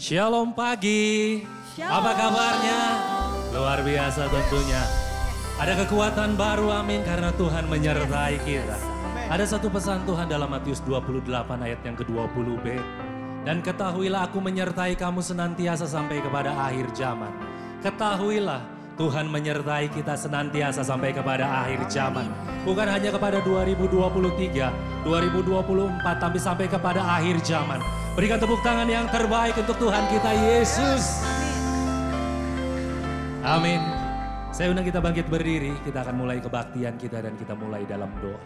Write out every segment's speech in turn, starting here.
Shalom pagi. Shalom. Apa kabarnya? Luar biasa tentunya. Ada kekuatan baru amin karena Tuhan menyertai kita. Ada satu pesan Tuhan dalam Matius 28 ayat yang ke-20b. Dan ketahuilah aku menyertai kamu senantiasa sampai kepada akhir zaman. Ketahuilah Tuhan menyertai kita senantiasa sampai kepada akhir zaman. Bukan hanya kepada 2023, 2024, tapi sampai kepada akhir zaman. Berikan tepuk tangan yang terbaik untuk Tuhan kita Yesus. Amin. Saya undang kita bangkit berdiri, kita akan mulai kebaktian kita dan kita mulai dalam doa.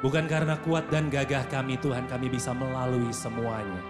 Bukan karena kuat dan gagah kami Tuhan kami bisa melalui semuanya.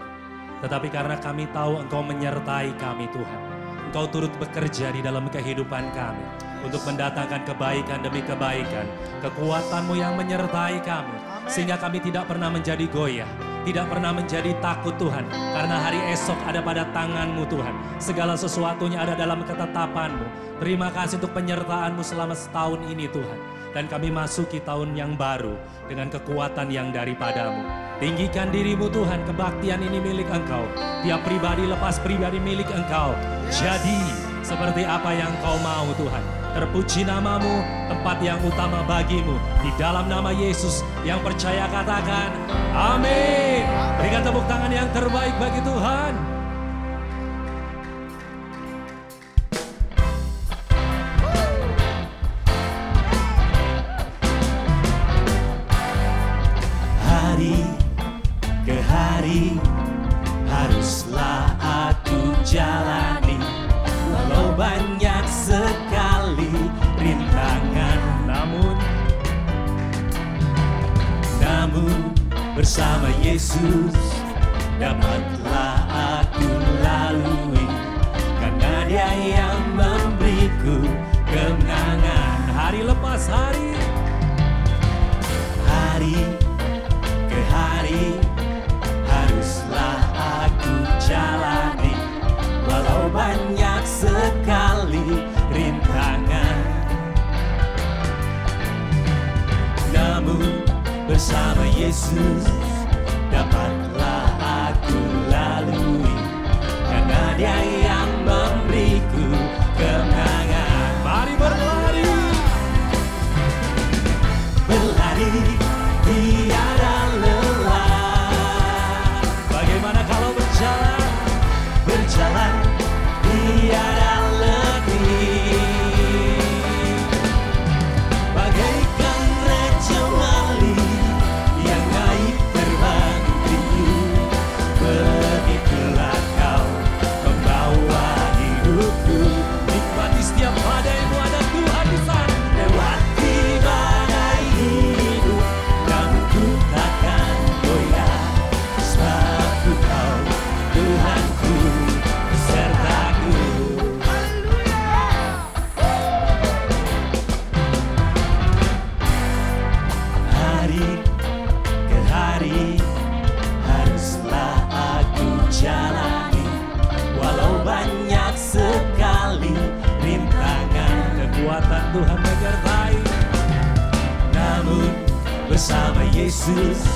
Tetapi karena kami tahu Engkau menyertai kami Tuhan. Engkau turut bekerja di dalam kehidupan kami. Untuk mendatangkan kebaikan demi kebaikan. Kekuatanmu yang menyertai kami. Sehingga kami tidak pernah menjadi goyah. Tidak pernah menjadi takut Tuhan. Karena hari esok ada pada tanganmu Tuhan. Segala sesuatunya ada dalam ketetapanmu. Terima kasih untuk penyertaanmu selama setahun ini Tuhan. Dan kami masuki tahun yang baru dengan kekuatan yang daripadamu. Tinggikan dirimu Tuhan, kebaktian ini milik Engkau. Tiap pribadi lepas pribadi milik Engkau. Jadi seperti apa yang Kau mau Tuhan. Terpuji namamu, tempat yang utama bagimu. Di dalam nama Yesus yang percaya katakan, amin. Berikan tepuk tangan yang terbaik bagi Tuhan. Namun bersama Yesus. Dapatlah aku lalui. Karena dia yang memberiku kemenangan hari lepas hari. Hari ke hari. Haruslah aku jalani namun bersama Yesus dapatlah bersama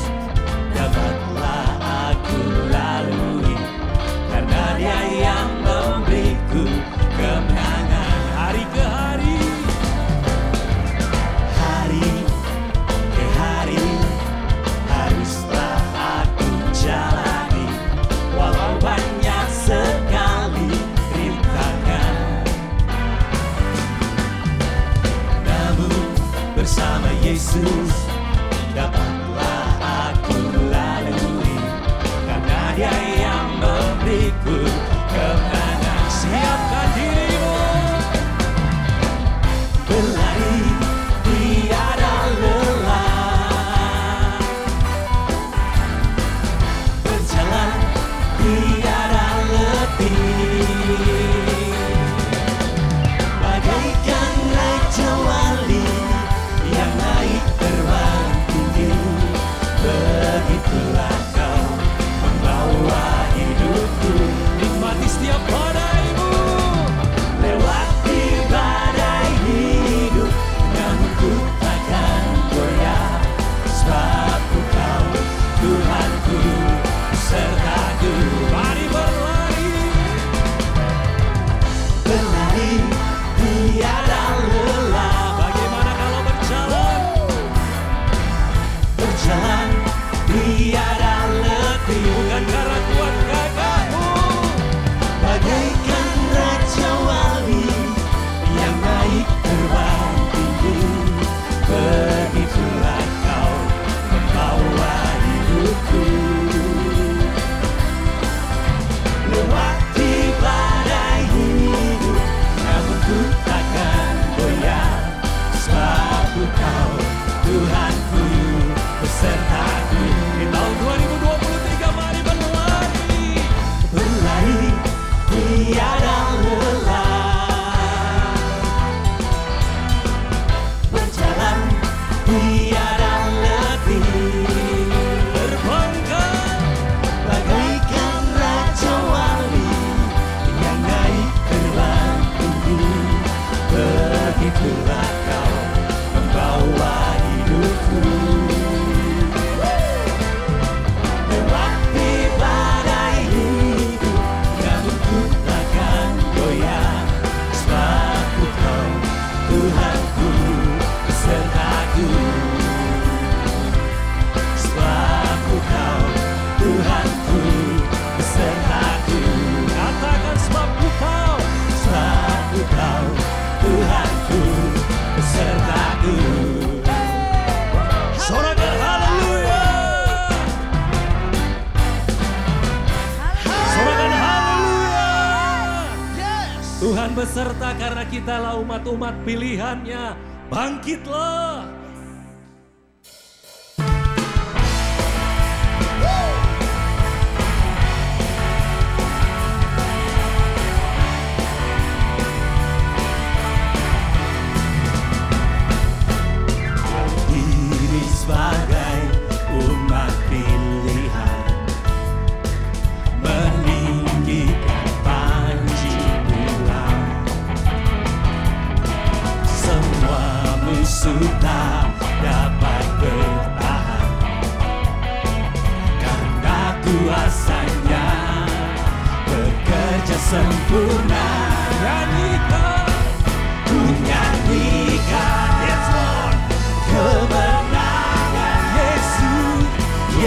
umat-umat pilihannya, bangkitlah.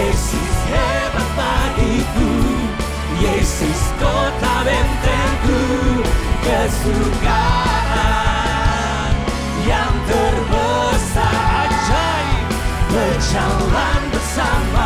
Yesus hebat bagiku. Yesus kota bentengku. Kesukaan yang terbesar ajaib. Berjalan bersama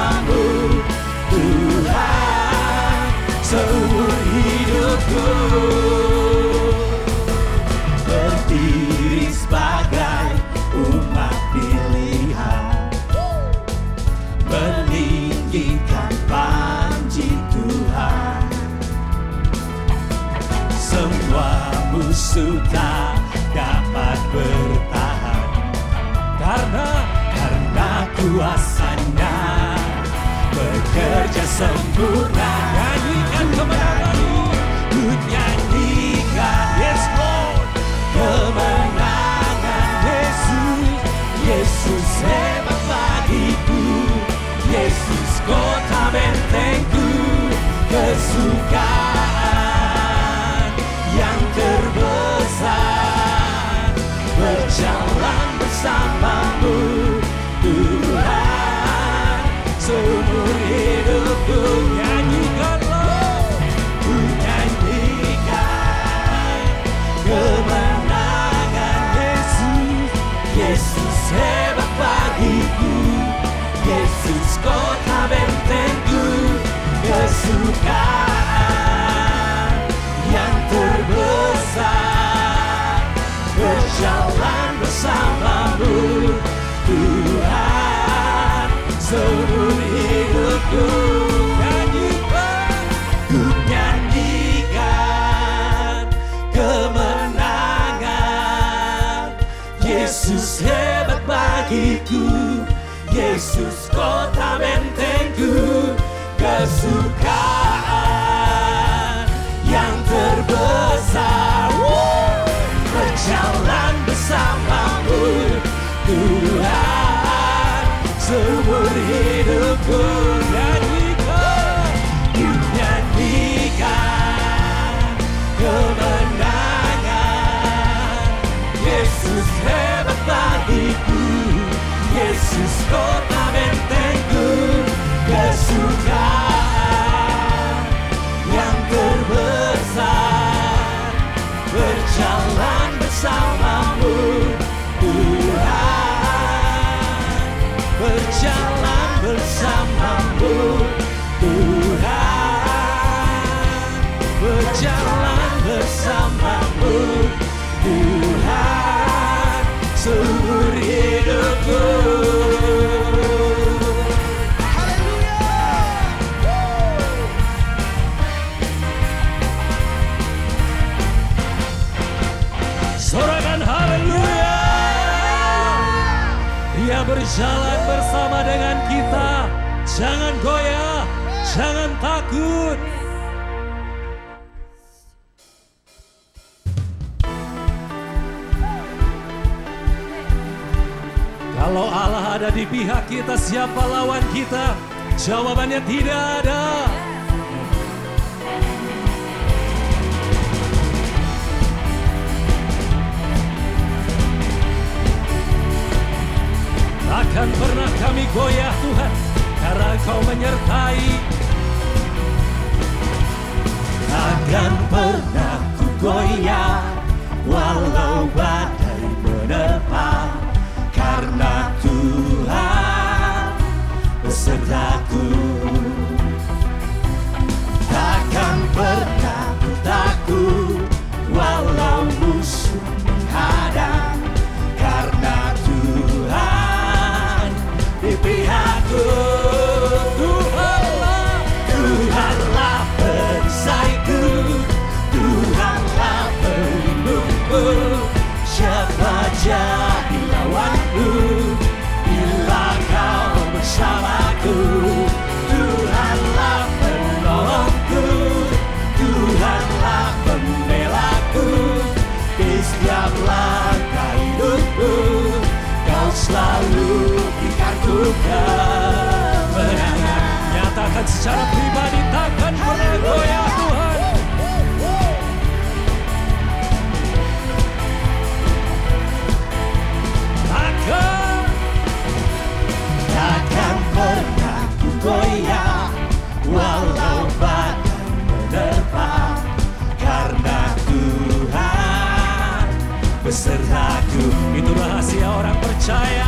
Sudah dapat bertahan. Karena karena kuasanya bekerja sempurna. Nyanyikan kemenanganmu ku nyanyikan yes Lord. Kemenangan Yesus Yesus hebat bagiku. Yesus kota bentengku. Kesukaan Yesus hebat bagiku. Yesus kota bentengku. Kesukaan yang terbesar. Berjalan bersamamu. Tuhan seumur hidupku. To gone. Berjalan bersama dengan kita. Jangan goyah, jangan takut. Kalau Allah ada di pihak kita, siapa lawan kita? Jawabannya tidak ada. Kami goyah Tuhan Karena Engkau menyertai. Takkan pernah ku goyah Walau secara pribadi takkan pernah goyah Tuhan. Takkan Takkan pernah ku goyah Walau badai menerpa Karena Tuhan besertaku Itu rahasia orang percaya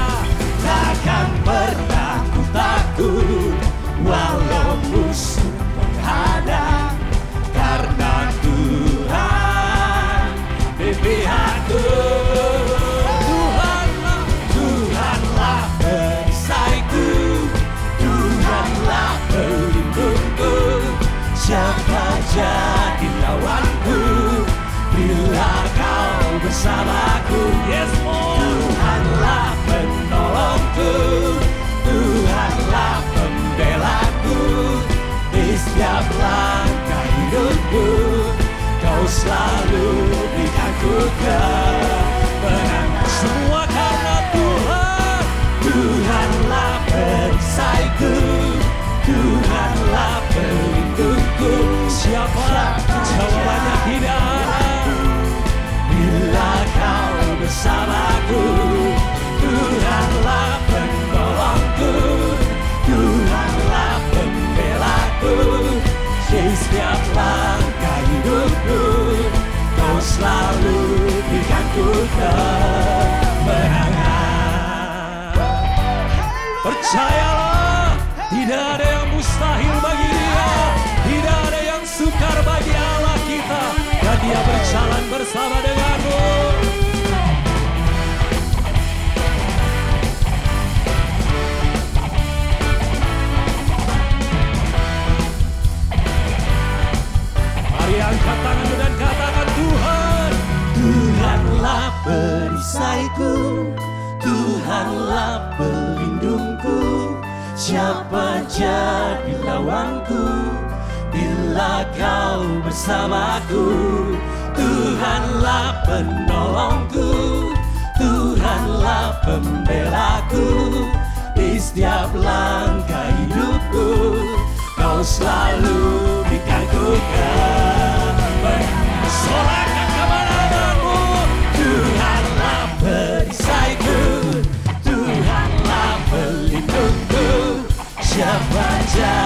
Percayalah, tidak ada yang mustahil bagi dia. Tidak ada yang sukar bagi Allah kita. Dan dia berjalan bersama denganmu. Mari angkat tanganmu dan katakan Tuhan. Tuhanlah perisaiku Tuhanlah pelindungku Siapa jadi lawanku? Bila kau bersamaku Tuhanlah penolongku Tuhanlah pembelaku. Di setiap langkah hidupku Kau selalu berikanku kemenangan Sorakan Siapa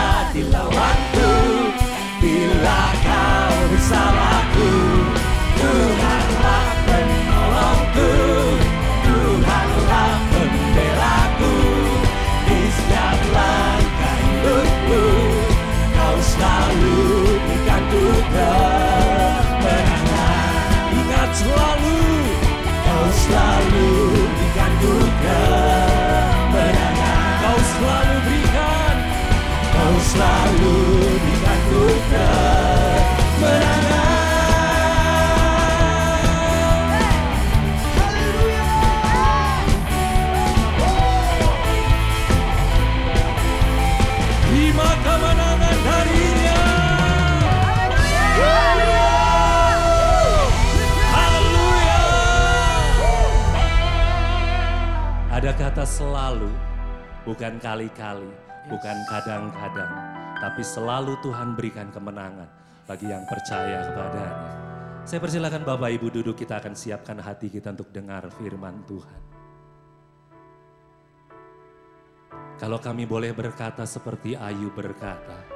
Ada kata selalu Bukan kali-kali Bukan kadang-kadang Tapi selalu Tuhan berikan kemenangan Bagi yang percaya kepadanya Saya persilakan Bapak Ibu duduk Kita akan siapkan hati kita untuk dengar firman Tuhan Kalau kami boleh berkata seperti Ayu berkata,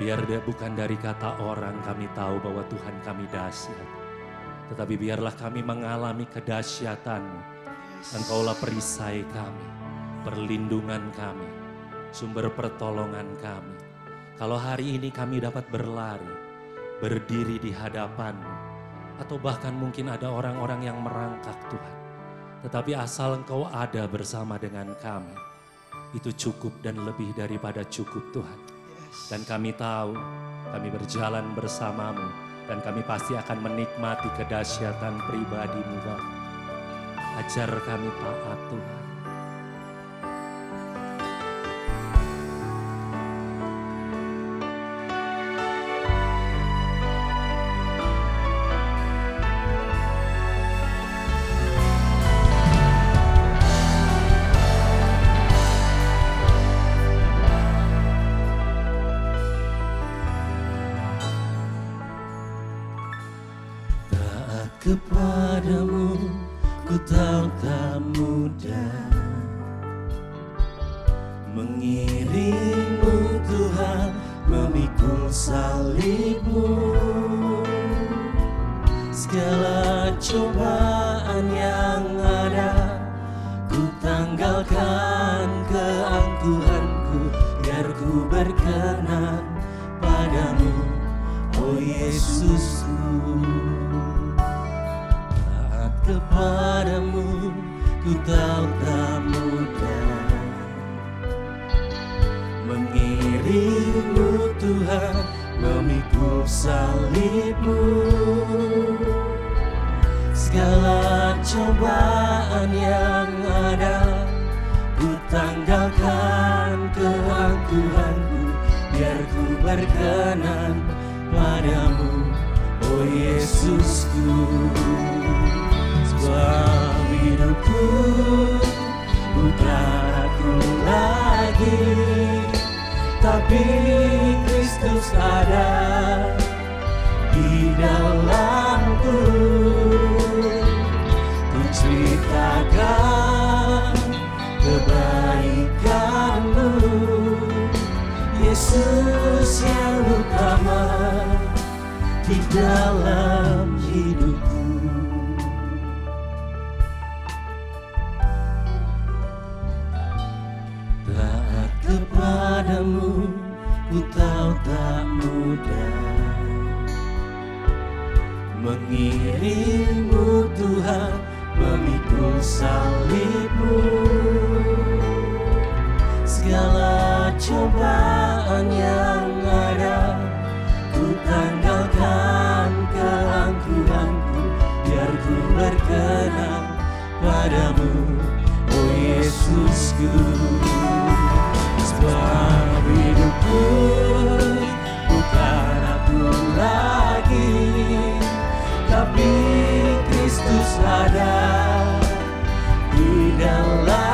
biar bukan dari kata orang kami tahu bahwa Tuhan kami dahsyat. Tetapi biarlah kami mengalami kedahsyatanmu. Engkaulah perisai kami, perlindungan kami, sumber pertolongan kami. Kalau hari ini kami dapat berlari, berdiri di hadapanmu, atau bahkan mungkin ada orang-orang yang merangkak Tuhan. Tetapi asal engkau ada bersama dengan kami, itu cukup dan lebih daripada cukup Tuhan. Dan kami tahu kami berjalan bersamamu dan kami pasti akan menikmati kedahsyatan pribadimu Bapa. Ajar kami taat Tuhan. Ku tahu tak mudah Mengiringmu Tuhan memikul salibmu. Segala cobaan yang ada Ku tanggalkan keangkuhanku Biar ku berkenan padamu Oh Yesusku. Sebab Tapi Kristus ada di dalamku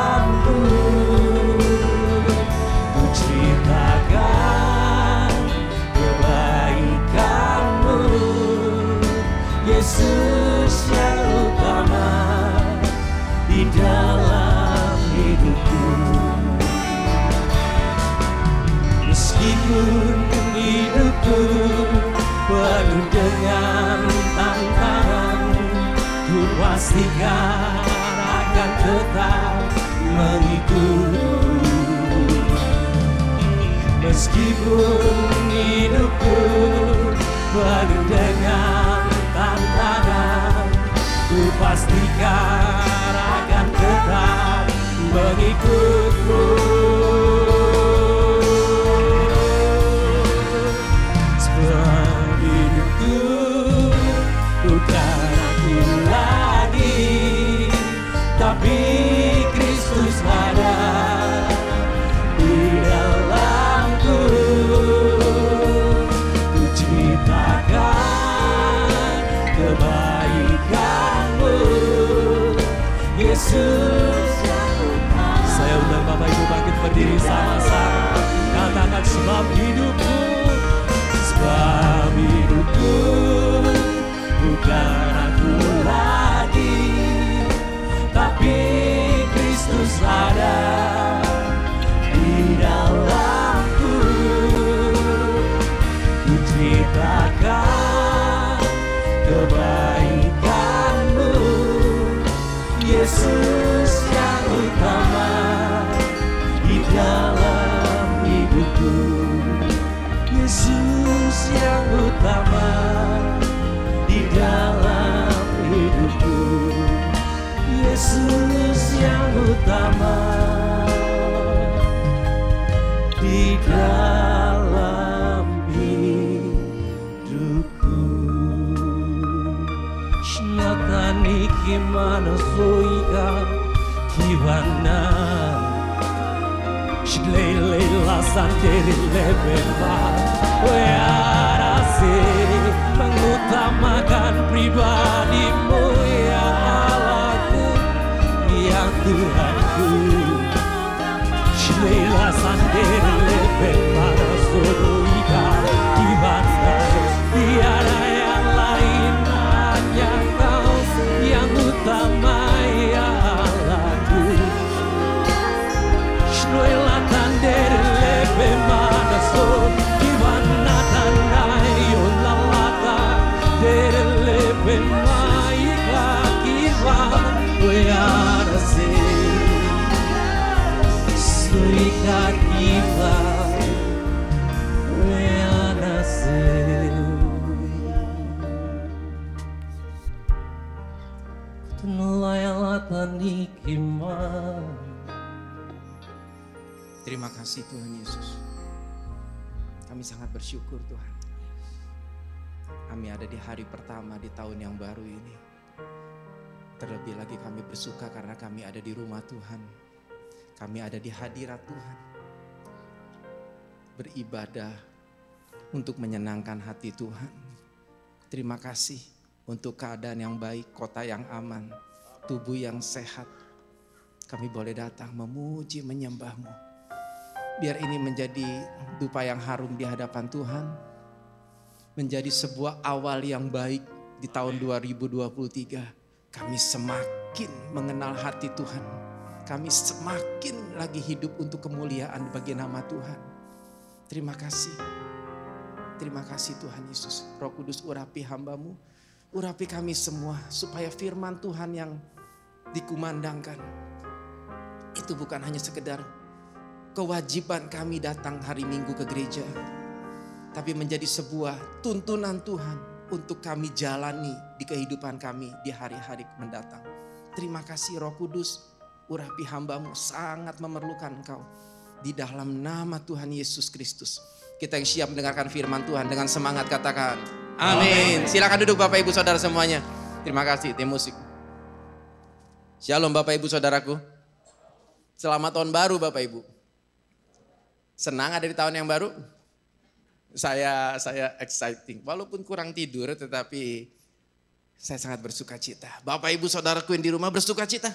pastikan akan tetap mengikuti meskipun hidupku penuh dengan tantangan ku pastikan akan tetap mengikut. Saya undang Bapak Ibu bangkit berdiri sama-sama. Katakan sebab hidupku, Sebab hidupku bukan aku lagi Tapi Kristus ada la santeri lebeba Wearase mengutamakan pribadimu ya Allahku ya Tuhanku Shleila santeri Terima kasih Tuhan Yesus. Kami sangat bersyukur Tuhan. Kami ada di hari pertama di tahun yang baru ini. Terlebih lagi kami bersuka karena kami ada di rumah Tuhan. Kami ada di hadirat Tuhan. Beribadah untuk menyenangkan hati Tuhan. Terima kasih untuk keadaan yang baik, kota yang aman, tubuh yang sehat. Kami boleh datang memuji, menyembahmu. Biar ini menjadi dupa yang harum di hadapan Tuhan. Menjadi sebuah awal yang baik di tahun 2023. Kami semakin mengenal hati Tuhan. Kami semakin lagi hidup untuk kemuliaan bagi nama Tuhan. Terima kasih. Terima kasih Tuhan Yesus. Roh Kudus urapi hambamu. Urapi kami semua supaya firman Tuhan yang dikumandangkan. Itu bukan hanya sekedar kewajiban kami datang hari Minggu ke gereja, tapi menjadi sebuah tuntunan Tuhan untuk kami jalani di kehidupan kami di hari-hari mendatang. Terima kasih Roh Kudus, urapi hambamu sangat memerlukan engkau. Di dalam nama Tuhan Yesus Kristus. Kita yang siap mendengarkan firman Tuhan dengan semangat katakan. Amin. Silakan duduk Bapak Ibu Saudara semuanya. Terima kasih tim musik. Shalom Bapak Ibu Saudaraku. Selamat tahun baru Bapak Ibu. Senang ada di tahun yang baru? Saya saya exciting. Walaupun kurang tidur tetapi saya sangat bersuka cita. Bapak Ibu Saudaraku yang di rumah bersuka cita.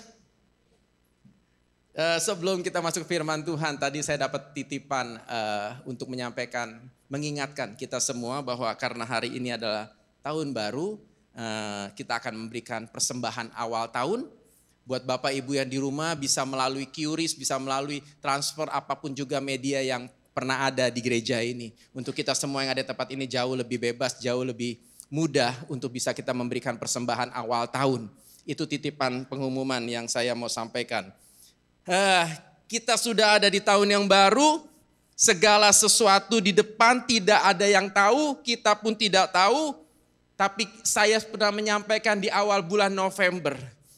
Eh, sebelum kita masuk firman Tuhan, tadi saya dapat titipan eh, untuk menyampaikan, mengingatkan kita semua bahwa karena hari ini adalah tahun baru, eh, kita akan memberikan persembahan awal tahun. Buat Bapak Ibu yang di rumah bisa melalui QRIS, bisa melalui transfer apa pun juga media yang pernah ada di gereja ini. Untuk kita semua yang ada di tempat ini jauh lebih bebas, jauh lebih mudah untuk bisa kita memberikan persembahan awal tahun. Itu titipan pengumuman yang saya mau sampaikan. Eh, kita sudah ada di tahun yang baru, segala sesuatu di depan tidak ada yang tahu, kita pun tidak tahu. Tapi saya pernah menyampaikan di awal bulan November,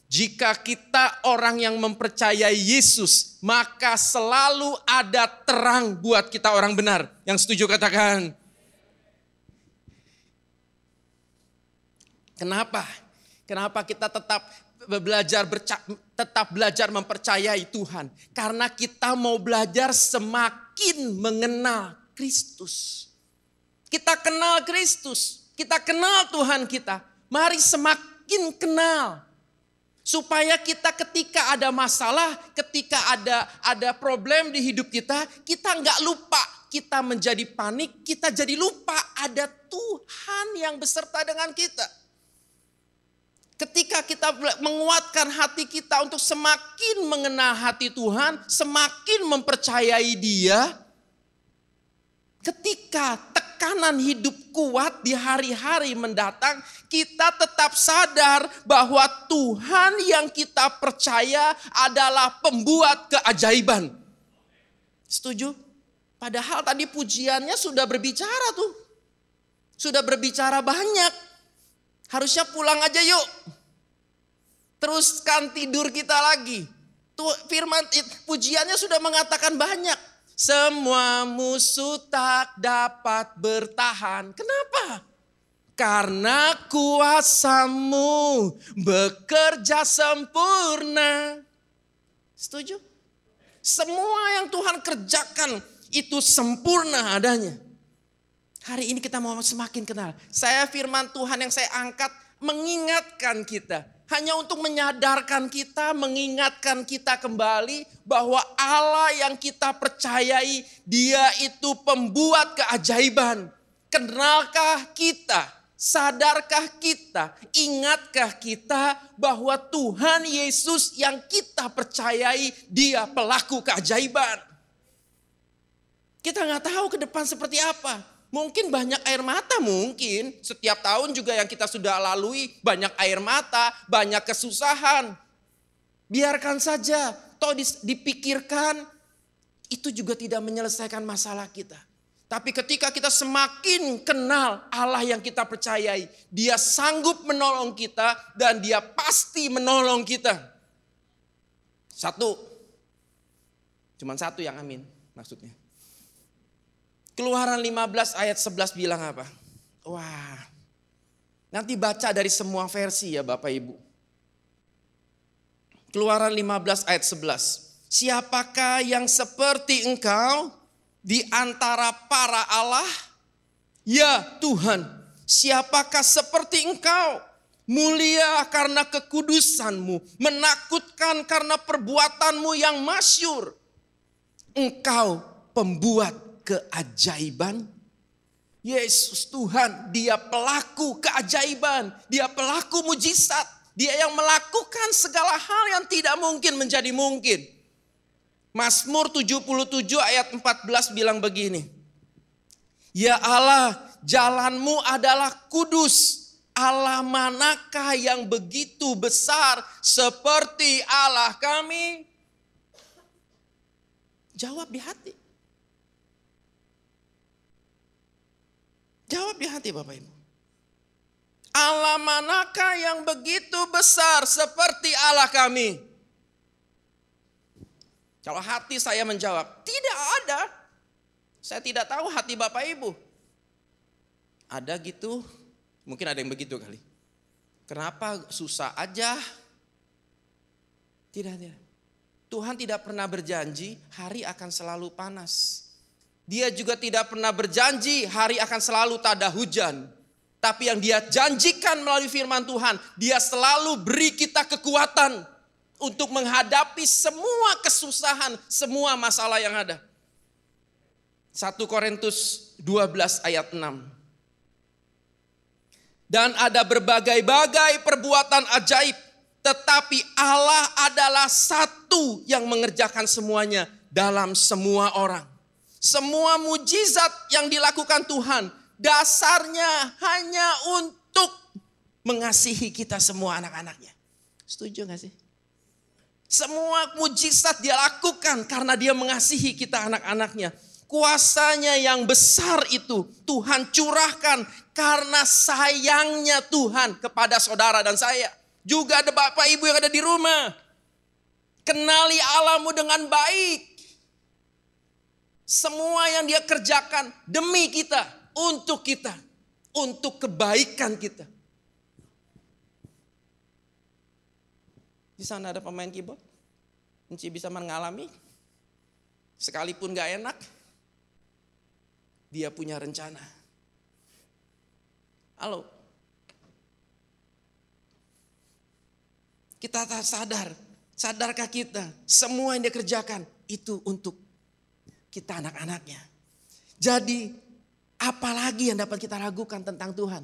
jika kita orang yang mempercayai Yesus, maka selalu ada terang buat kita orang benar. Yang setuju katakan. Kenapa? Kenapa kita tetap belajar berca- tetap belajar mempercayai Tuhan. Karena kita mau belajar semakin mengenal Kristus. Kita kenal Kristus, kita kenal Tuhan kita. Mari semakin kenal. Supaya kita ketika ada masalah, ketika ada ada problem di hidup kita, kita nggak lupa. Kita menjadi panik, kita jadi lupa ada Tuhan yang beserta dengan kita. Ketika kita menguatkan hati kita untuk semakin mengenal hati Tuhan, semakin mempercayai Dia, ketika tekanan hidup kuat di hari-hari mendatang, kita tetap sadar bahwa Tuhan yang kita percaya adalah pembuat keajaiban. Setuju? Padahal tadi pujiannya sudah berbicara tuh. Sudah berbicara banyak Harusnya pulang aja yuk. Teruskan tidur kita lagi. Tuh, firman pujiannya sudah mengatakan banyak. Semua musuh tak dapat bertahan. Kenapa? Karena kuasamu bekerja sempurna. Setuju? Semua yang Tuhan kerjakan itu sempurna adanya. Hari ini kita mau semakin kenal. Saya firman Tuhan yang saya angkat mengingatkan kita. Hanya untuk menyadarkan kita, mengingatkan kita kembali bahwa Allah yang kita percayai dia itu pembuat keajaiban. Kenalkah kita? Sadarkah kita? Ingatkah kita bahwa Tuhan Yesus yang kita percayai dia pelaku keajaiban? Kita nggak tahu ke depan seperti apa. Mungkin banyak air mata, mungkin setiap tahun juga yang kita sudah lalui banyak air mata, banyak kesusahan. Biarkan saja, toh dipikirkan itu juga tidak menyelesaikan masalah kita. Tapi ketika kita semakin kenal Allah yang kita percayai, Dia sanggup menolong kita dan Dia pasti menolong kita. Satu, cuman satu yang amin maksudnya. Keluaran 15 ayat 11 bilang apa? Wah, nanti baca dari semua versi ya Bapak Ibu. Keluaran 15 ayat 11. Siapakah yang seperti engkau di antara para Allah? Ya Tuhan, siapakah seperti engkau? Mulia karena kekudusanmu, menakutkan karena perbuatanmu yang masyur. Engkau pembuat keajaiban. Yesus Tuhan, dia pelaku keajaiban, dia pelaku mujizat, dia yang melakukan segala hal yang tidak mungkin menjadi mungkin. Mazmur 77 ayat 14 bilang begini. Ya Allah, jalanmu adalah kudus. Allah manakah yang begitu besar seperti Allah kami? Jawab di hati. Jawab di hati Bapak Ibu. Allah manakah yang begitu besar seperti Allah kami? Kalau hati saya menjawab, tidak ada. Saya tidak tahu hati Bapak Ibu. Ada gitu, mungkin ada yang begitu kali. Kenapa susah aja? Tidak, tidak. Tuhan tidak pernah berjanji hari akan selalu panas. Dia juga tidak pernah berjanji hari akan selalu tak ada hujan. Tapi yang dia janjikan melalui firman Tuhan, dia selalu beri kita kekuatan untuk menghadapi semua kesusahan, semua masalah yang ada. 1 Korintus 12 ayat 6. Dan ada berbagai-bagai perbuatan ajaib, tetapi Allah adalah satu yang mengerjakan semuanya dalam semua orang. Semua mujizat yang dilakukan Tuhan dasarnya hanya untuk mengasihi kita semua anak-anaknya. Setuju gak sih? Semua mujizat dia lakukan karena dia mengasihi kita anak-anaknya. Kuasanya yang besar itu Tuhan curahkan karena sayangnya Tuhan kepada saudara dan saya. Juga ada bapak ibu yang ada di rumah. Kenali Allahmu dengan baik. Semua yang dia kerjakan demi kita, untuk kita, untuk kebaikan kita. Di sana ada pemain keyboard. Enci bisa mengalami. Sekalipun gak enak. Dia punya rencana. Halo. Kita tak sadar. Sadarkah kita semua yang dia kerjakan itu untuk kita anak-anaknya. Jadi apalagi yang dapat kita ragukan tentang Tuhan?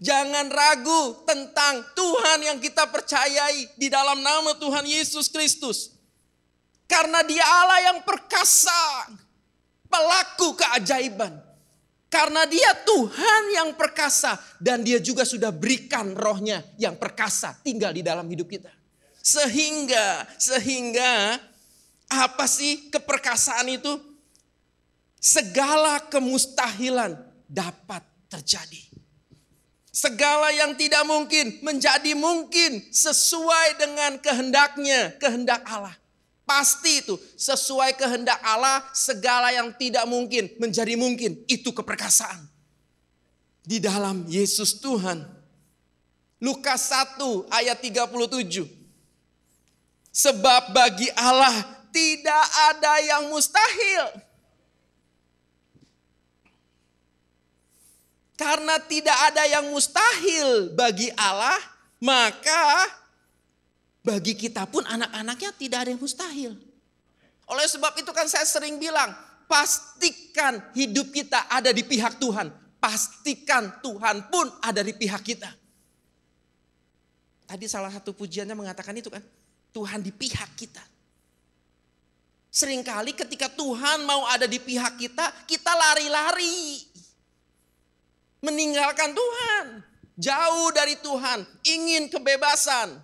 Jangan ragu tentang Tuhan yang kita percayai di dalam nama Tuhan Yesus Kristus. Karena dia Allah yang perkasa, pelaku keajaiban. Karena dia Tuhan yang perkasa dan dia juga sudah berikan rohnya yang perkasa tinggal di dalam hidup kita. Sehingga, sehingga apa sih keperkasaan itu? Segala kemustahilan dapat terjadi. Segala yang tidak mungkin menjadi mungkin sesuai dengan kehendaknya, kehendak Allah. Pasti itu sesuai kehendak Allah, segala yang tidak mungkin menjadi mungkin. Itu keperkasaan. Di dalam Yesus Tuhan. Lukas 1 ayat 37. Sebab bagi Allah tidak ada yang mustahil. Karena tidak ada yang mustahil bagi Allah, maka bagi kita pun anak-anaknya tidak ada yang mustahil. Oleh sebab itu kan saya sering bilang, pastikan hidup kita ada di pihak Tuhan. Pastikan Tuhan pun ada di pihak kita. Tadi salah satu pujiannya mengatakan itu kan, Tuhan di pihak kita. Seringkali ketika Tuhan mau ada di pihak kita, kita lari-lari. Meninggalkan Tuhan, jauh dari Tuhan, ingin kebebasan,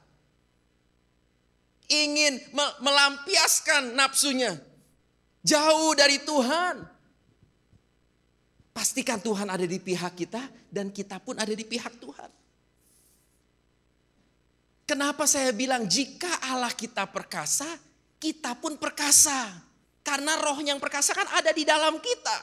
ingin melampiaskan nafsunya, jauh dari Tuhan. Pastikan Tuhan ada di pihak kita dan kita pun ada di pihak Tuhan. Kenapa saya bilang jika Allah kita perkasa, kita pun perkasa. Karena roh yang perkasa kan ada di dalam kita.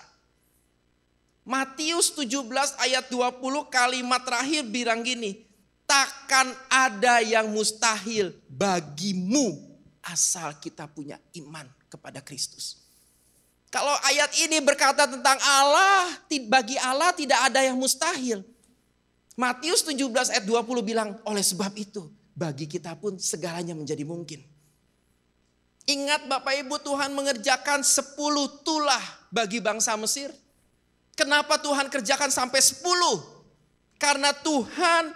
Matius 17 ayat 20 kalimat terakhir bilang gini. Takkan ada yang mustahil bagimu asal kita punya iman kepada Kristus. Kalau ayat ini berkata tentang Allah, bagi Allah tidak ada yang mustahil. Matius 17 ayat 20 bilang, oleh sebab itu bagi kita pun segalanya menjadi mungkin. Ingat Bapak Ibu Tuhan mengerjakan 10 tulah bagi bangsa Mesir. Kenapa Tuhan kerjakan sampai 10? Karena Tuhan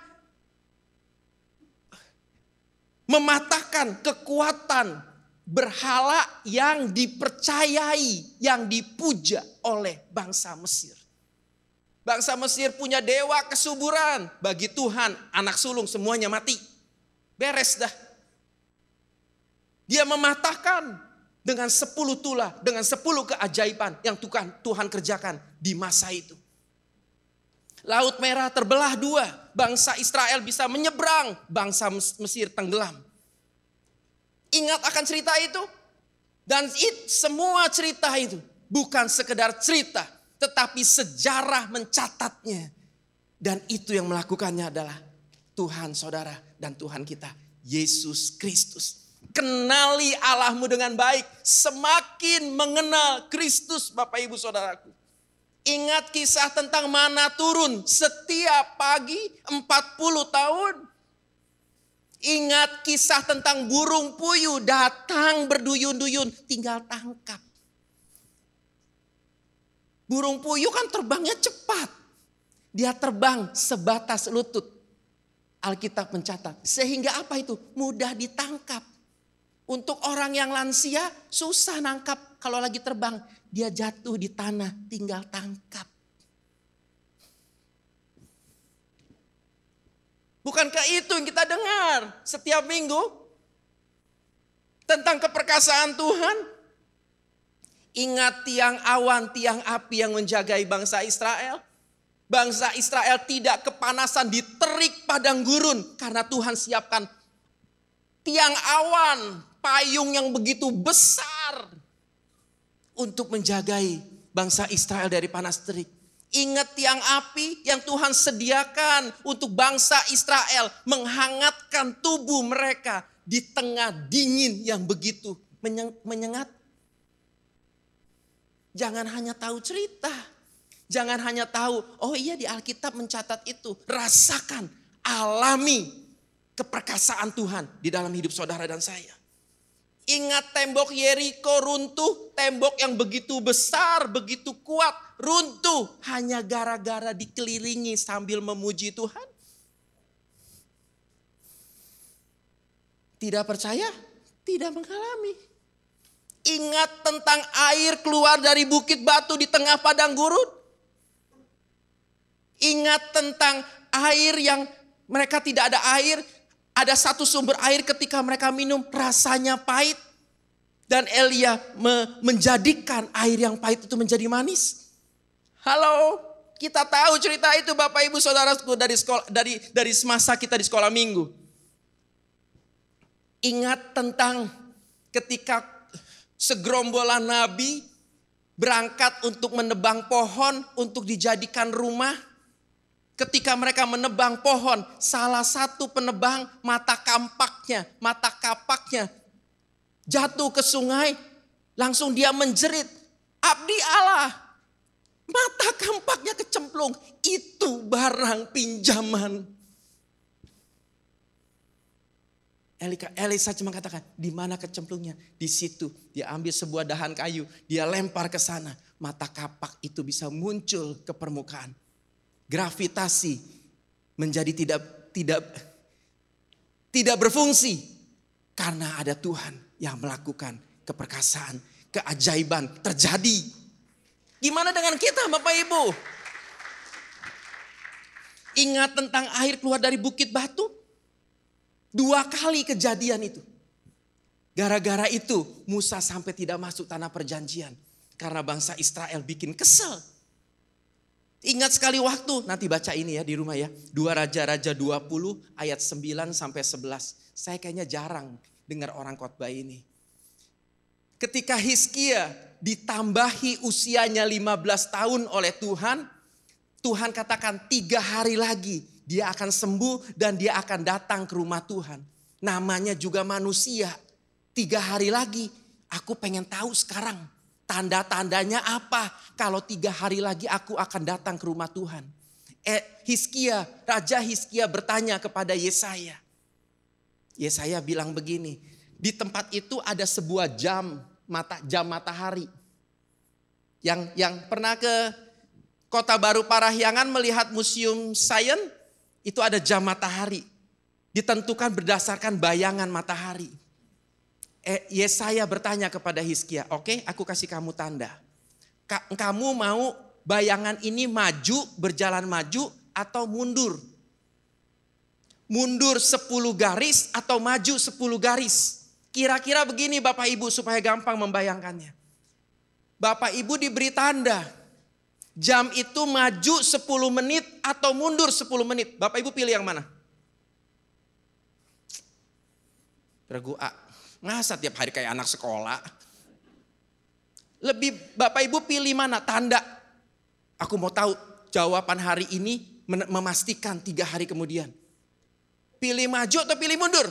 mematahkan kekuatan berhala yang dipercayai, yang dipuja oleh bangsa Mesir. Bangsa Mesir punya dewa kesuburan. Bagi Tuhan, anak sulung semuanya mati. Beres dah. Dia mematahkan dengan sepuluh tulah, dengan sepuluh keajaiban yang Tuhan, Tuhan kerjakan di masa itu. Laut Merah terbelah dua, bangsa Israel bisa menyeberang, bangsa Mesir tenggelam. Ingat akan cerita itu? Dan it, semua cerita itu bukan sekedar cerita, tetapi sejarah mencatatnya. Dan itu yang melakukannya adalah Tuhan saudara dan Tuhan kita, Yesus Kristus. Kenali Allahmu dengan baik. Semakin mengenal Kristus Bapak Ibu Saudaraku. Ingat kisah tentang mana turun setiap pagi 40 tahun. Ingat kisah tentang burung puyuh datang berduyun-duyun tinggal tangkap. Burung puyuh kan terbangnya cepat. Dia terbang sebatas lutut. Alkitab mencatat. Sehingga apa itu? Mudah ditangkap. Untuk orang yang lansia susah nangkap kalau lagi terbang. Dia jatuh di tanah tinggal tangkap. Bukankah itu yang kita dengar setiap minggu? Tentang keperkasaan Tuhan. Ingat tiang awan, tiang api yang menjagai bangsa Israel. Bangsa Israel tidak kepanasan di terik padang gurun. Karena Tuhan siapkan tiang awan payung yang begitu besar untuk menjagai bangsa Israel dari panas terik. Ingat tiang api yang Tuhan sediakan untuk bangsa Israel menghangatkan tubuh mereka di tengah dingin yang begitu menyengat. Jangan hanya tahu cerita. Jangan hanya tahu, oh iya di Alkitab mencatat itu. Rasakan, alami keperkasaan Tuhan di dalam hidup saudara dan saya. Ingat tembok Yeriko runtuh, tembok yang begitu besar, begitu kuat, runtuh hanya gara-gara dikelilingi sambil memuji Tuhan. Tidak percaya? Tidak mengalami. Ingat tentang air keluar dari bukit batu di tengah padang gurun. Ingat tentang air yang mereka tidak ada air, ada satu sumber air ketika mereka minum rasanya pahit. Dan Elia me menjadikan air yang pahit itu menjadi manis. Halo, kita tahu cerita itu Bapak Ibu Saudaraku dari sekolah dari dari semasa kita di sekolah minggu. Ingat tentang ketika segerombolan nabi berangkat untuk menebang pohon untuk dijadikan rumah Ketika mereka menebang pohon, salah satu penebang mata kampaknya, mata kapaknya jatuh ke sungai, langsung dia menjerit, "Abdi Allah, mata kampaknya kecemplung, itu barang pinjaman." Elika, Elisa cuma katakan, di mana kecemplungnya? Di situ. Dia ambil sebuah dahan kayu, dia lempar ke sana. Mata kapak itu bisa muncul ke permukaan gravitasi menjadi tidak tidak tidak berfungsi karena ada Tuhan yang melakukan keperkasaan, keajaiban terjadi. Gimana dengan kita Bapak Ibu? Ingat tentang air keluar dari bukit batu? Dua kali kejadian itu. Gara-gara itu Musa sampai tidak masuk tanah perjanjian. Karena bangsa Israel bikin kesel Ingat sekali waktu, nanti baca ini ya di rumah ya. Dua Raja-Raja 20 ayat 9 sampai 11. Saya kayaknya jarang dengar orang khotbah ini. Ketika Hizkia ditambahi usianya 15 tahun oleh Tuhan. Tuhan katakan tiga hari lagi dia akan sembuh dan dia akan datang ke rumah Tuhan. Namanya juga manusia. Tiga hari lagi aku pengen tahu sekarang Tanda-tandanya apa? Kalau tiga hari lagi aku akan datang ke rumah Tuhan. Eh, Hiskia, Raja Hiskia bertanya kepada Yesaya. Yesaya bilang begini, di tempat itu ada sebuah jam mata jam matahari. Yang yang pernah ke Kota Baru Parahyangan melihat museum sains itu ada jam matahari. Ditentukan berdasarkan bayangan matahari Yesaya bertanya kepada Hizkia, oke okay, aku kasih kamu tanda. Ka kamu mau bayangan ini maju, berjalan maju atau mundur? Mundur 10 garis atau maju 10 garis? Kira-kira begini Bapak Ibu supaya gampang membayangkannya. Bapak Ibu diberi tanda. Jam itu maju 10 menit atau mundur 10 menit. Bapak Ibu pilih yang mana? Regu A. Masa tiap hari kayak anak sekolah? Lebih Bapak Ibu pilih mana? Tanda. Aku mau tahu jawaban hari ini memastikan tiga hari kemudian. Pilih maju atau pilih mundur?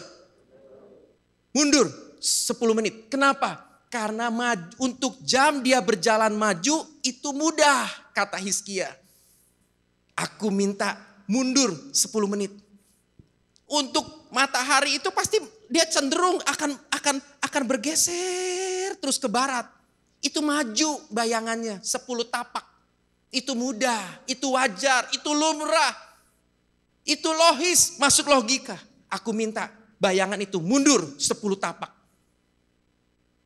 Mundur 10 menit. Kenapa? Karena maju, untuk jam dia berjalan maju itu mudah kata Hiskia. Aku minta mundur 10 menit. Untuk matahari itu pasti dia cenderung akan akan akan bergeser terus ke barat. Itu maju bayangannya 10 tapak. Itu mudah, itu wajar, itu lumrah. Itu logis, masuk logika. Aku minta bayangan itu mundur 10 tapak.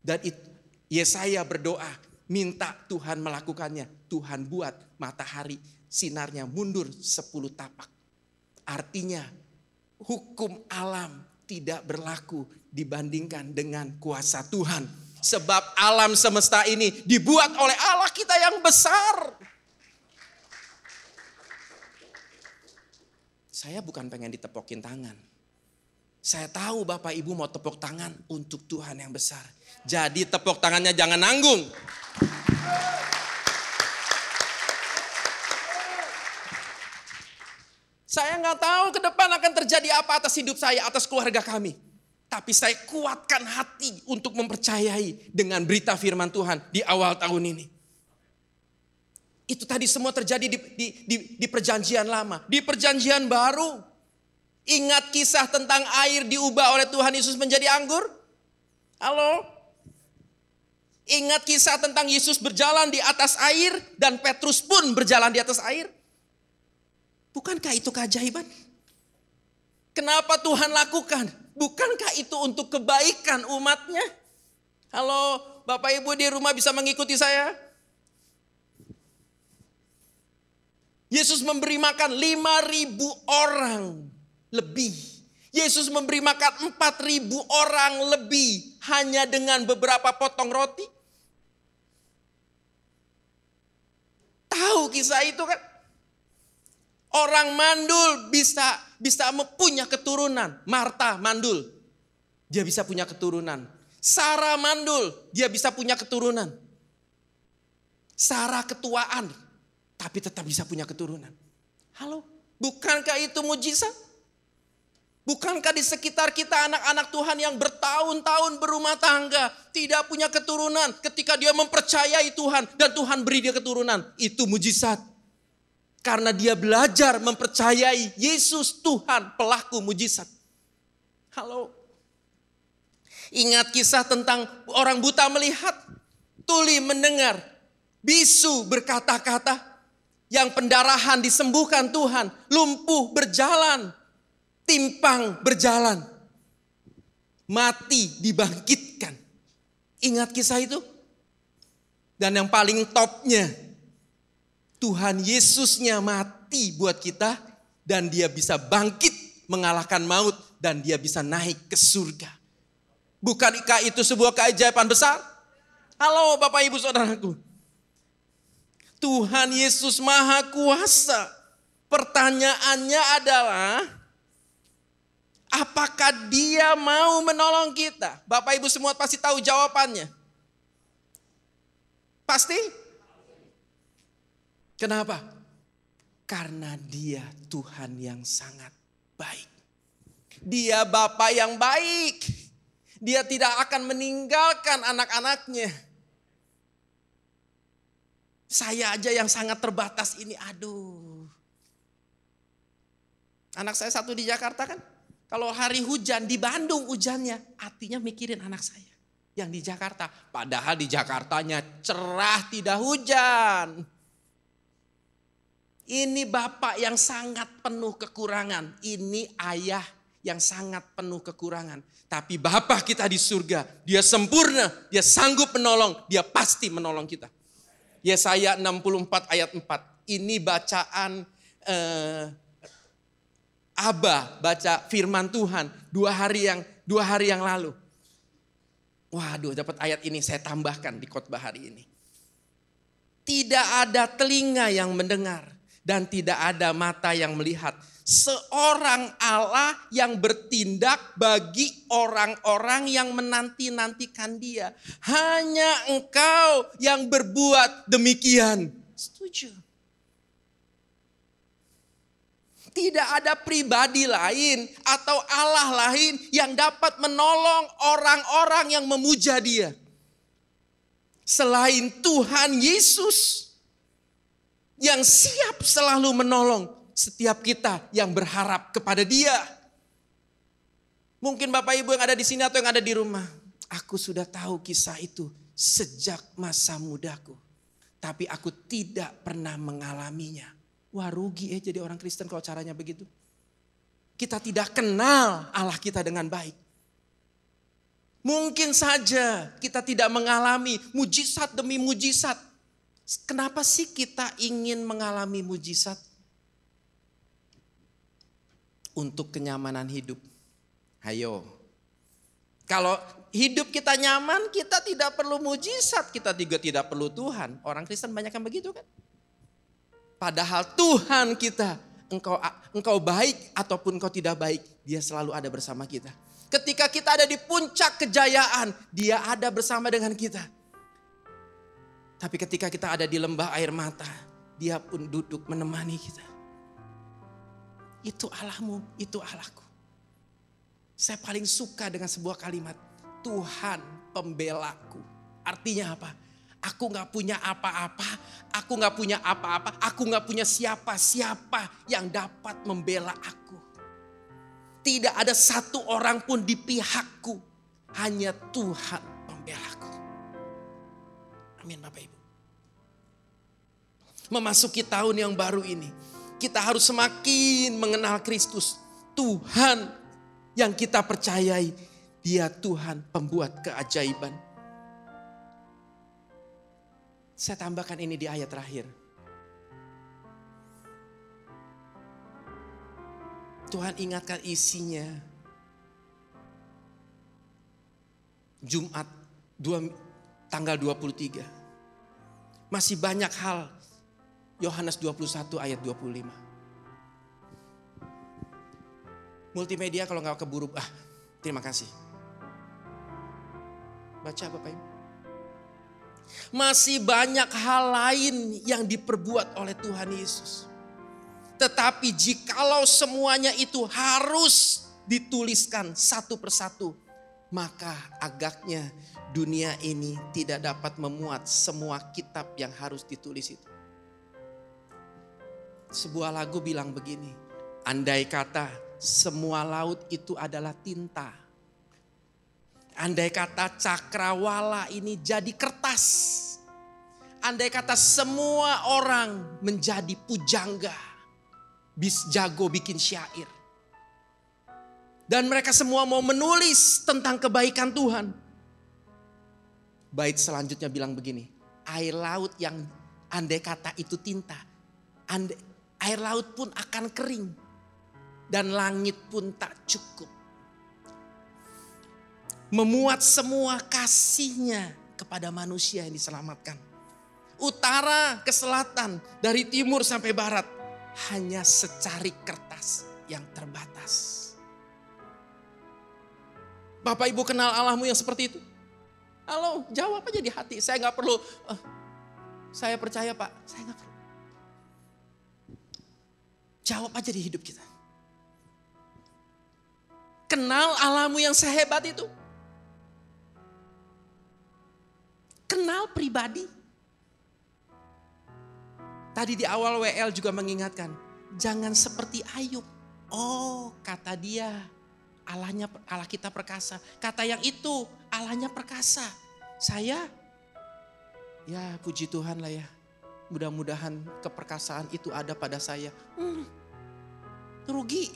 Dan itu, Yesaya berdoa, minta Tuhan melakukannya. Tuhan buat matahari sinarnya mundur 10 tapak. Artinya hukum alam tidak berlaku dibandingkan dengan kuasa Tuhan. Sebab alam semesta ini dibuat oleh Allah kita yang besar. Saya bukan pengen ditepokin tangan. Saya tahu Bapak Ibu mau tepuk tangan untuk Tuhan yang besar. Jadi tepuk tangannya jangan nanggung. Saya nggak tahu ke depan akan terjadi apa atas hidup saya, atas keluarga kami. Tapi saya kuatkan hati untuk mempercayai dengan berita firman Tuhan di awal tahun ini. Itu tadi semua terjadi di, di, di, di perjanjian lama. Di perjanjian baru, ingat kisah tentang air diubah oleh Tuhan Yesus menjadi anggur? Halo? Ingat kisah tentang Yesus berjalan di atas air dan Petrus pun berjalan di atas air? Bukankah itu keajaiban? Kenapa Tuhan lakukan? Bukankah itu untuk kebaikan umatnya? Halo, Bapak Ibu di rumah bisa mengikuti saya? Yesus memberi makan 5000 orang lebih. Yesus memberi makan 4000 orang lebih hanya dengan beberapa potong roti. Tahu kisah itu kan? Orang mandul bisa bisa punya keturunan. Marta mandul. Dia bisa punya keturunan. Sarah mandul, dia bisa punya keturunan. Sarah ketuaan, tapi tetap bisa punya keturunan. Halo, bukankah itu mujizat? Bukankah di sekitar kita anak-anak Tuhan yang bertahun-tahun berumah tangga, tidak punya keturunan, ketika dia mempercayai Tuhan dan Tuhan beri dia keturunan, itu mujizat. Karena dia belajar mempercayai Yesus Tuhan pelaku mujizat. Halo. Ingat kisah tentang orang buta melihat, tuli mendengar, bisu berkata-kata, yang pendarahan disembuhkan Tuhan, lumpuh berjalan, timpang berjalan, mati dibangkitkan. Ingat kisah itu? Dan yang paling topnya, Tuhan Yesusnya mati buat kita dan dia bisa bangkit mengalahkan maut dan dia bisa naik ke surga. Bukankah itu sebuah keajaiban besar? Halo Bapak Ibu Saudaraku. Tuhan Yesus Maha Kuasa. Pertanyaannya adalah apakah dia mau menolong kita? Bapak Ibu semua pasti tahu jawabannya. Pasti? Kenapa? Karena dia Tuhan yang sangat baik. Dia Bapak yang baik. Dia tidak akan meninggalkan anak-anaknya. Saya aja yang sangat terbatas ini, aduh. Anak saya satu di Jakarta kan, kalau hari hujan di Bandung hujannya, artinya mikirin anak saya yang di Jakarta. Padahal di Jakartanya cerah tidak hujan. Ini bapak yang sangat penuh kekurangan. Ini ayah yang sangat penuh kekurangan. Tapi bapak kita di surga, dia sempurna, dia sanggup menolong, dia pasti menolong kita. Yesaya 64 ayat 4. Ini bacaan eh, Abah baca firman Tuhan dua hari yang dua hari yang lalu. Waduh, dapat ayat ini saya tambahkan di khotbah hari ini. Tidak ada telinga yang mendengar, dan tidak ada mata yang melihat. Seorang Allah yang bertindak bagi orang-orang yang menanti-nantikan dia. Hanya engkau yang berbuat demikian. Setuju. Tidak ada pribadi lain atau Allah lain yang dapat menolong orang-orang yang memuja dia. Selain Tuhan Yesus yang siap selalu menolong setiap kita yang berharap kepada Dia. Mungkin Bapak Ibu yang ada di sini atau yang ada di rumah, aku sudah tahu kisah itu sejak masa mudaku, tapi aku tidak pernah mengalaminya. Wah rugi ya jadi orang Kristen kalau caranya begitu. Kita tidak kenal Allah kita dengan baik. Mungkin saja kita tidak mengalami mujizat demi mujizat Kenapa sih kita ingin mengalami mujizat? Untuk kenyamanan hidup. Ayo. Kalau hidup kita nyaman, kita tidak perlu mujizat, kita juga tidak perlu Tuhan. Orang Kristen banyak yang begitu kan? Padahal Tuhan kita, engkau engkau baik ataupun engkau tidak baik, dia selalu ada bersama kita. Ketika kita ada di puncak kejayaan, dia ada bersama dengan kita. Tapi ketika kita ada di lembah air mata, dia pun duduk menemani kita. itu Allahmu, itu Allahku. Saya paling suka dengan sebuah kalimat, Tuhan pembelaku. Artinya apa? Aku gak punya apa-apa, aku gak punya apa-apa, aku gak punya siapa-siapa yang dapat membela aku. Tidak ada satu orang pun di pihakku, hanya Tuhan. Amin Bapak Ibu. Memasuki tahun yang baru ini, kita harus semakin mengenal Kristus. Tuhan yang kita percayai, dia Tuhan pembuat keajaiban. Saya tambahkan ini di ayat terakhir. Tuhan ingatkan isinya. Jumat 2, tanggal 23. Masih banyak hal. Yohanes 21 ayat 25. Multimedia kalau nggak keburu, ah terima kasih. Baca Bapak Ibu. Masih banyak hal lain yang diperbuat oleh Tuhan Yesus. Tetapi jikalau semuanya itu harus dituliskan satu persatu, maka agaknya dunia ini tidak dapat memuat semua kitab yang harus ditulis itu. Sebuah lagu bilang begini, andai kata semua laut itu adalah tinta. Andai kata cakrawala ini jadi kertas. Andai kata semua orang menjadi pujangga. Bis jago bikin syair. Dan mereka semua mau menulis tentang kebaikan Tuhan. Bait selanjutnya bilang begini. Air laut yang andai kata itu tinta. Andai, air laut pun akan kering. Dan langit pun tak cukup memuat semua kasihnya kepada manusia yang diselamatkan. Utara ke selatan, dari timur sampai barat, hanya secari kertas yang terbatas. Bapak ibu kenal Allahmu yang seperti itu? Halo, jawab aja di hati. Saya nggak perlu. Uh, saya percaya Pak, saya nggak perlu. Jawab aja di hidup kita. Kenal Allahmu yang sehebat itu. kenal pribadi. Tadi di awal WL juga mengingatkan, jangan seperti Ayub. Oh, kata dia, Allahnya Allah kita perkasa. Kata yang itu, Allahnya perkasa. Saya ya puji Tuhan lah ya. Mudah-mudahan keperkasaan itu ada pada saya. Hmm, rugi.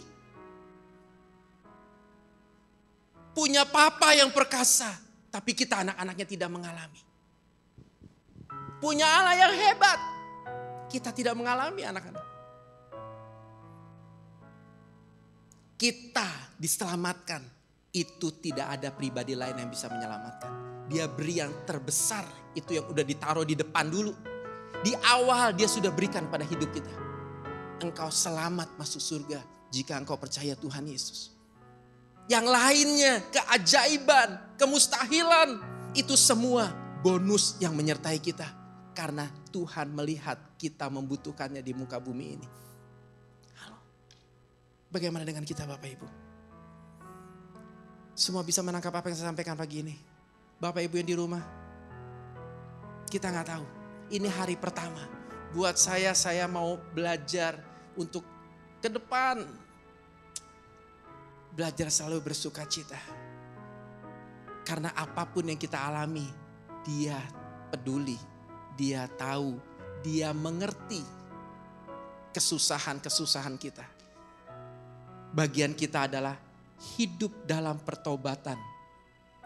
Punya papa yang perkasa, tapi kita anak-anaknya tidak mengalami punya Allah yang hebat. Kita tidak mengalami anak-anak. Kita diselamatkan. Itu tidak ada pribadi lain yang bisa menyelamatkan. Dia beri yang terbesar. Itu yang udah ditaruh di depan dulu. Di awal dia sudah berikan pada hidup kita. Engkau selamat masuk surga jika engkau percaya Tuhan Yesus. Yang lainnya, keajaiban, kemustahilan, itu semua bonus yang menyertai kita karena Tuhan melihat kita membutuhkannya di muka bumi ini. Bagaimana dengan kita Bapak Ibu? Semua bisa menangkap apa yang saya sampaikan pagi ini. Bapak Ibu yang di rumah. Kita nggak tahu. Ini hari pertama. Buat saya, saya mau belajar untuk ke depan. Belajar selalu bersuka cita. Karena apa pun yang kita alami, dia peduli dia tahu, dia mengerti kesusahan-kesusahan kita. Bagian kita adalah hidup dalam pertobatan.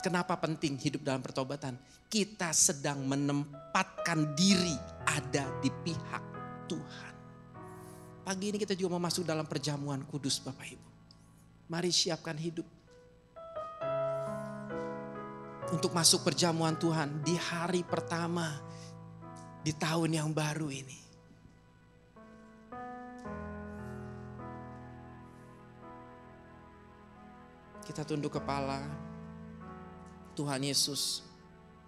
Kenapa penting hidup dalam pertobatan? Kita sedang menempatkan diri ada di pihak Tuhan. Pagi ini kita juga mau masuk dalam perjamuan kudus Bapak Ibu. Mari siapkan hidup. Untuk masuk perjamuan Tuhan di hari pertama di tahun yang baru ini. Kita tunduk kepala. Tuhan Yesus,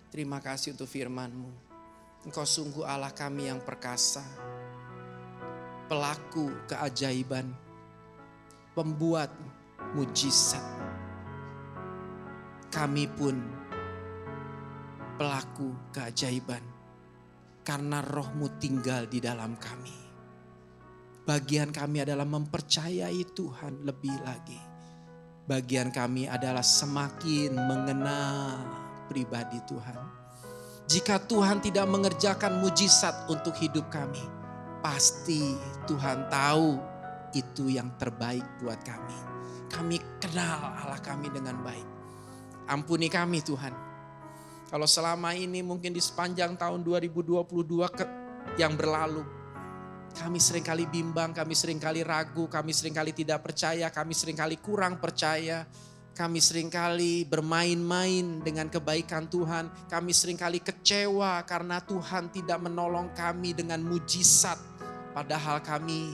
terima kasih untuk firman-Mu. Engkau sungguh Allah kami yang perkasa. Pelaku keajaiban. pembuat mujizat. Kami pun pelaku keajaiban karena rohmu tinggal di dalam kami. Bagian kami adalah mempercayai Tuhan lebih lagi. Bagian kami adalah semakin mengenal pribadi Tuhan. Jika Tuhan tidak mengerjakan mujizat untuk hidup kami, pasti Tuhan tahu itu yang terbaik buat kami. Kami kenal Allah kami dengan baik. Ampuni kami Tuhan. Kalau selama ini mungkin di sepanjang tahun 2022 ke, yang berlalu, kami sering kali bimbang, kami sering kali ragu, kami sering kali tidak percaya, kami sering kali kurang percaya, kami sering kali bermain-main dengan kebaikan Tuhan. Kami sering kali kecewa karena Tuhan tidak menolong kami dengan mujizat. Padahal kami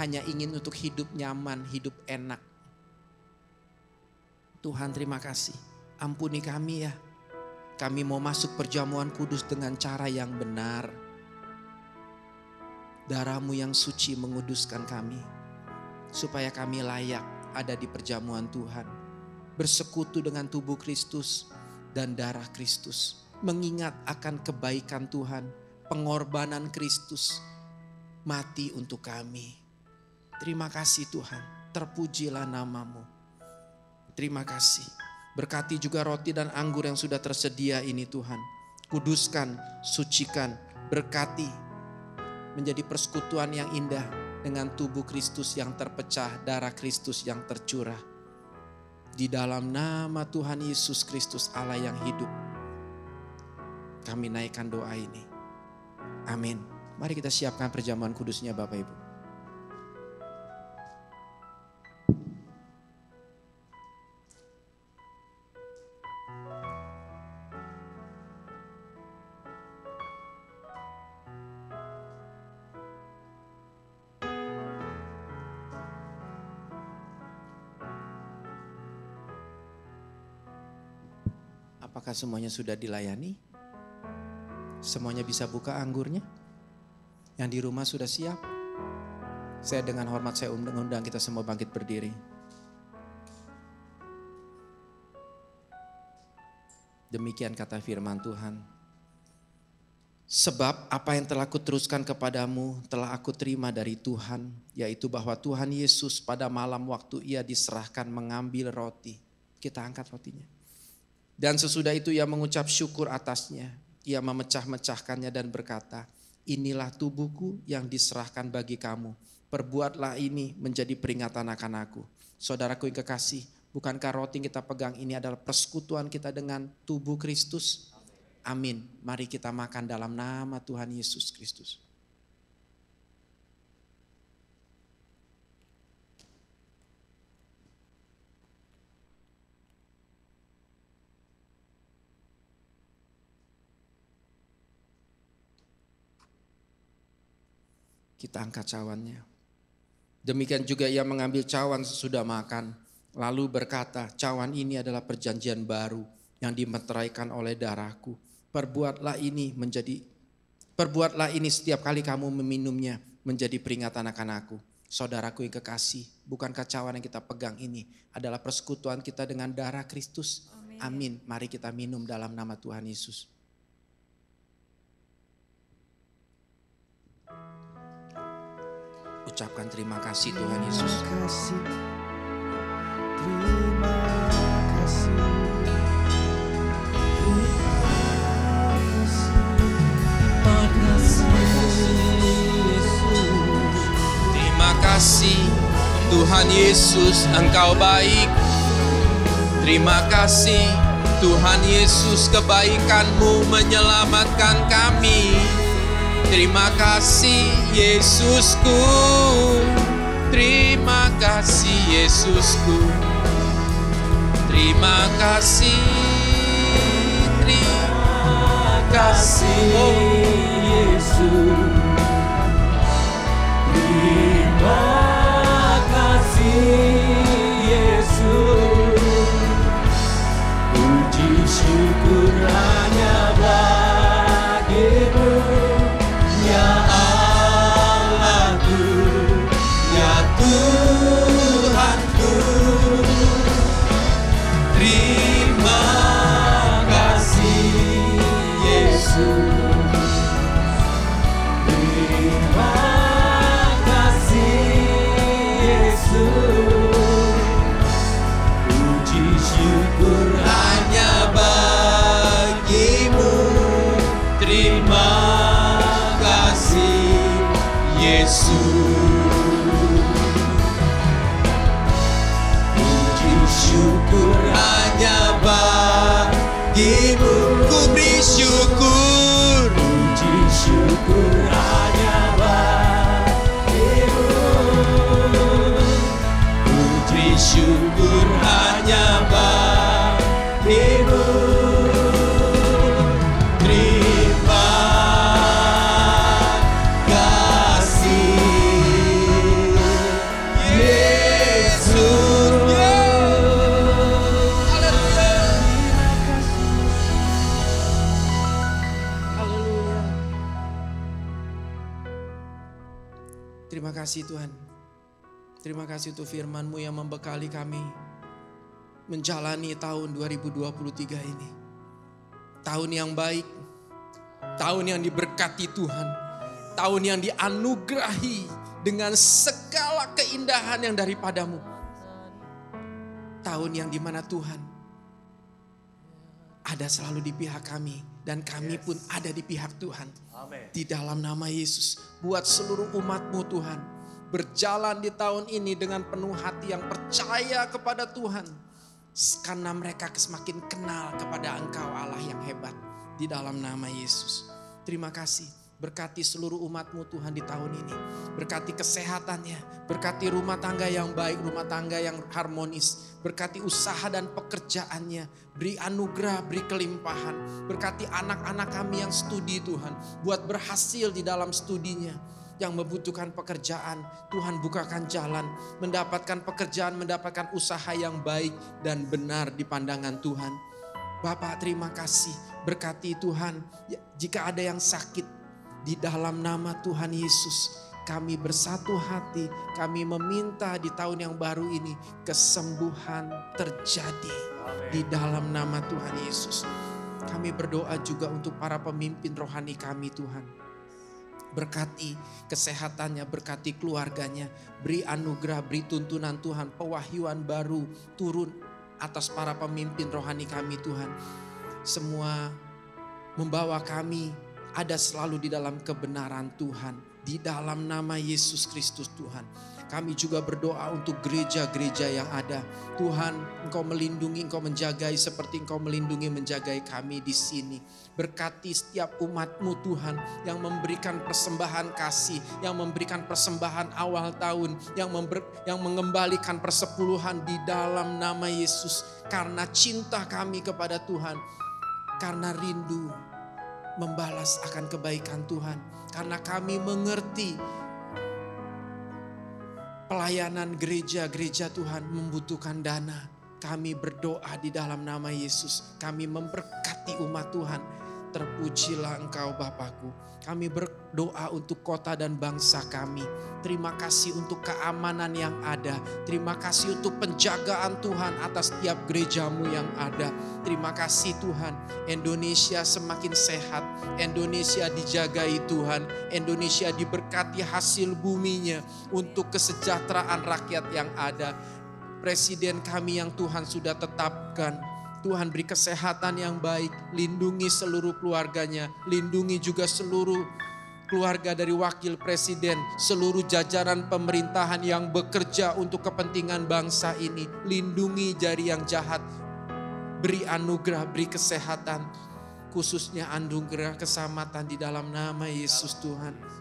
hanya ingin untuk hidup nyaman, hidup enak. Tuhan terima kasih. Ampuni kami ya. Kami mau masuk perjamuan kudus dengan cara yang benar. Darahmu yang suci menguduskan kami. Supaya kami layak ada di perjamuan Tuhan. Bersekutu dengan tubuh Kristus dan darah Kristus. Mengingat akan kebaikan Tuhan. Pengorbanan Kristus. Mati untuk kami. Terima kasih Tuhan. Terpujilah namamu. Terima kasih. Berkati juga roti dan anggur yang sudah tersedia ini Tuhan. Kuduskan, sucikan, berkati. Menjadi persekutuan yang indah dengan tubuh Kristus yang terpecah, darah Kristus yang tercurah. Di dalam nama Tuhan Yesus Kristus Allah yang hidup. Kami naikkan doa ini. Amin. Mari kita siapkan perjamuan kudusnya Bapak Ibu. Apakah semuanya sudah dilayani? Semuanya bisa buka anggurnya? Yang di rumah sudah siap? Saya dengan hormat saya undang-undang kita semua bangkit berdiri. Demikian kata firman Tuhan. Sebab apa yang telah kuteruskan kepadamu telah aku terima dari Tuhan, yaitu bahwa Tuhan Yesus pada malam waktu ia diserahkan mengambil roti. Kita angkat rotinya. Dan sesudah itu ia mengucap syukur atasnya. Ia memecah-mecahkannya dan berkata, inilah tubuhku yang diserahkan bagi kamu. Perbuatlah ini menjadi peringatan akan aku. Saudaraku yang kekasih, bukankah roti yang kita pegang ini adalah persekutuan kita dengan tubuh Kristus? Amin. Mari kita makan dalam nama Tuhan Yesus Kristus. Kita angkat cawannya. Demikian juga ia mengambil cawan sesudah makan. Lalu berkata, cawan ini adalah perjanjian baru yang dimeteraikan oleh darahku. Perbuatlah ini menjadi, perbuatlah ini setiap kali kamu meminumnya menjadi peringatan akan aku. Saudaraku yang kekasih, bukankah cawan yang kita pegang ini adalah persekutuan kita dengan darah Kristus? Amin. Mari kita minum dalam nama Tuhan Yesus. Ucapkan terima kasih Tuhan Yesus. Terima kasih. Terima kasih. Terima kasih Tuhan Yesus Engkau baik. Terima kasih Tuhan Yesus kebaikanmu menyelamatkan kami. Terima kasih Yesusku. Terima kasih Yesusku. Terima kasih. Terima kasih. Yesus. Terima kasih Yesus. Puji syukur kasih Tuhan. Terima kasih untuk firman-Mu yang membekali kami menjalani tahun 2023 ini. Tahun yang baik, tahun yang diberkati Tuhan, tahun yang dianugerahi dengan segala keindahan yang daripadamu. Tahun yang di mana Tuhan ada selalu di pihak kami dan kami pun ada di pihak Tuhan. Di dalam nama Yesus, buat seluruh umatmu Tuhan berjalan di tahun ini dengan penuh hati yang percaya kepada Tuhan. Karena mereka semakin kenal kepada Engkau Allah yang hebat di dalam nama Yesus. Terima kasih. Berkati seluruh umatmu Tuhan di tahun ini. Berkati kesehatannya. Berkati rumah tangga yang baik, rumah tangga yang harmonis. Berkati usaha dan pekerjaannya. Beri anugerah, beri kelimpahan. Berkati anak-anak kami yang studi Tuhan. Buat berhasil di dalam studinya yang membutuhkan pekerjaan, Tuhan bukakan jalan, mendapatkan pekerjaan, mendapatkan usaha yang baik dan benar di pandangan Tuhan. Bapak terima kasih, berkati Tuhan. Ya, Jika ada yang sakit di dalam nama Tuhan Yesus, kami bersatu hati, kami meminta di tahun yang baru ini kesembuhan terjadi di dalam nama Tuhan Yesus. Kami berdoa juga untuk para pemimpin rohani kami Tuhan. Berkati kesehatannya, berkati keluarganya, beri anugerah, beri tuntunan Tuhan, pewahyuan baru turun atas para pemimpin rohani kami Tuhan. Semua membawa kami ada selalu di dalam kebenaran Tuhan, di dalam nama Yesus Kristus Tuhan. Kami juga berdoa untuk gereja-gereja yang ada. Tuhan, Engkau melindungi, Engkau menjagai seperti Engkau melindungi, menjagai kami di sini. Berkati setiap umatmu Tuhan yang memberikan persembahan kasih, yang memberikan persembahan awal tahun, yang, member, yang mengembalikan persepuluhan di dalam nama Yesus. Karena cinta kami kepada Tuhan, karena rindu membalas akan kebaikan Tuhan. Karena kami mengerti pelayanan gereja-gereja Tuhan membutuhkan dana. Kami berdoa di dalam nama Yesus. Kami memberkati umat Tuhan. Terpujilah engkau Bapakku. Kami berdoa untuk kota dan bangsa kami. Terima kasih untuk keamanan yang ada. Terima kasih untuk penjagaan Tuhan atas tiap gerejamu yang ada. Terima kasih Tuhan. Indonesia semakin sehat. Indonesia dijagai Tuhan. Indonesia diberkati hasil buminya untuk kesejahteraan rakyat yang ada. Presiden kami yang Tuhan sudah tetapkan. Tuhan beri kesehatan yang baik, lindungi seluruh keluarganya, lindungi juga seluruh keluarga dari wakil presiden, seluruh jajaran pemerintahan yang bekerja untuk kepentingan bangsa ini. Lindungi jari yang jahat, beri anugerah, beri kesehatan, khususnya anugerah keselamatan di dalam nama Yesus Tuhan.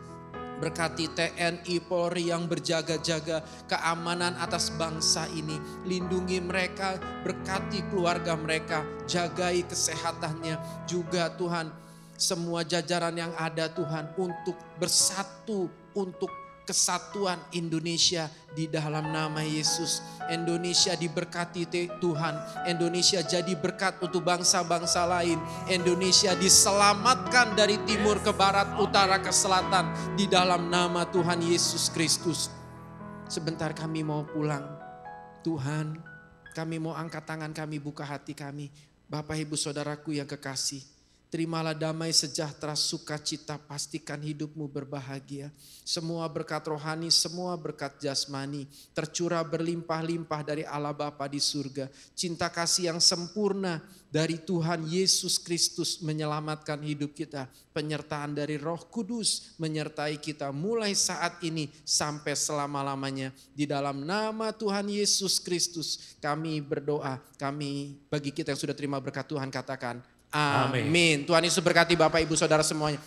Berkati TNI Polri yang berjaga-jaga keamanan atas bangsa ini. Lindungi mereka, berkati keluarga mereka, jagai kesehatannya. Juga Tuhan, semua jajaran yang ada Tuhan untuk bersatu untuk kesatuan Indonesia di dalam nama Yesus. Indonesia diberkati Tuhan. Indonesia jadi berkat untuk bangsa-bangsa lain. Indonesia diselamatkan dari timur ke barat, utara ke selatan di dalam nama Tuhan Yesus Kristus. Sebentar kami mau pulang. Tuhan, kami mau angkat tangan kami, buka hati kami. Bapak Ibu Saudaraku yang kekasih. Terimalah damai sejahtera sukacita pastikan hidupmu berbahagia. Semua berkat rohani, semua berkat jasmani tercurah berlimpah-limpah dari Allah Bapa di surga. Cinta kasih yang sempurna dari Tuhan Yesus Kristus menyelamatkan hidup kita. Penyertaan dari Roh Kudus menyertai kita mulai saat ini sampai selama-lamanya. Di dalam nama Tuhan Yesus Kristus kami berdoa. Kami bagi kita yang sudah terima berkat Tuhan katakan Amin. Amin. Tuhan Yesus berkati Bapak Ibu Saudara semuanya.